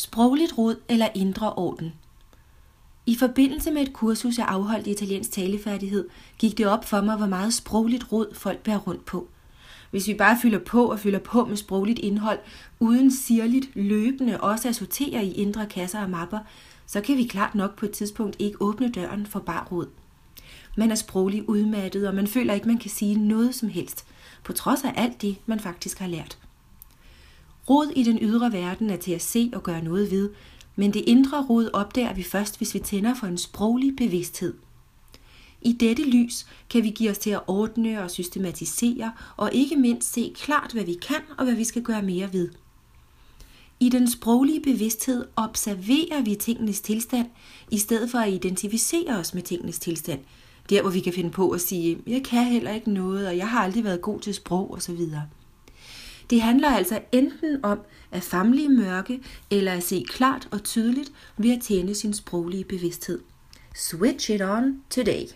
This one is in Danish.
Sprogligt rod eller indre orden. I forbindelse med et kursus, jeg afholdt i italiensk talefærdighed, gik det op for mig, hvor meget sprogligt rod folk bærer rundt på. Hvis vi bare fylder på og fylder på med sprogligt indhold, uden sirligt løbende også at sortere i indre kasser og mapper, så kan vi klart nok på et tidspunkt ikke åbne døren for bare rod. Man er sprogligt udmattet, og man føler ikke, man kan sige noget som helst, på trods af alt det, man faktisk har lært. Rod i den ydre verden er til at se og gøre noget ved, men det indre rod opdager vi først, hvis vi tænder for en sproglig bevidsthed. I dette lys kan vi give os til at ordne og systematisere, og ikke mindst se klart, hvad vi kan og hvad vi skal gøre mere ved. I den sproglige bevidsthed observerer vi tingenes tilstand, i stedet for at identificere os med tingenes tilstand. Der, hvor vi kan finde på at sige, jeg kan heller ikke noget, og jeg har aldrig været god til sprog osv. Det handler altså enten om at famle i mørke, eller at se klart og tydeligt ved at tænde sin sproglige bevidsthed. Switch it on today.